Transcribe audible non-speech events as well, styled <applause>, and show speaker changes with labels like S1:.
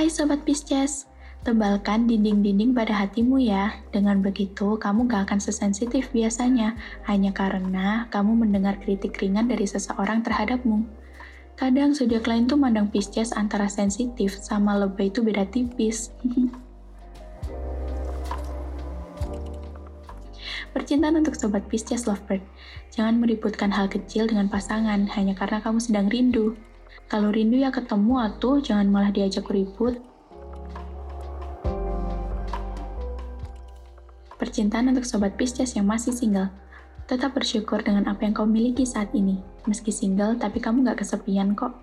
S1: Hai Sobat Pisces, tebalkan dinding-dinding pada hatimu ya. Dengan begitu, kamu gak akan sesensitif biasanya, hanya karena kamu mendengar kritik ringan dari seseorang terhadapmu. Kadang zodiak lain tuh mandang Pisces antara sensitif sama lebay itu beda tipis. <laughs> Percintaan untuk Sobat Pisces Lovebird. Jangan meributkan hal kecil dengan pasangan hanya karena kamu sedang rindu. Kalau rindu ya ketemu atuh, jangan malah diajak ribut. Percintaan untuk Sobat Pisces yang masih single. Tetap bersyukur dengan apa yang kau miliki saat ini. Meski single, tapi kamu gak kesepian kok.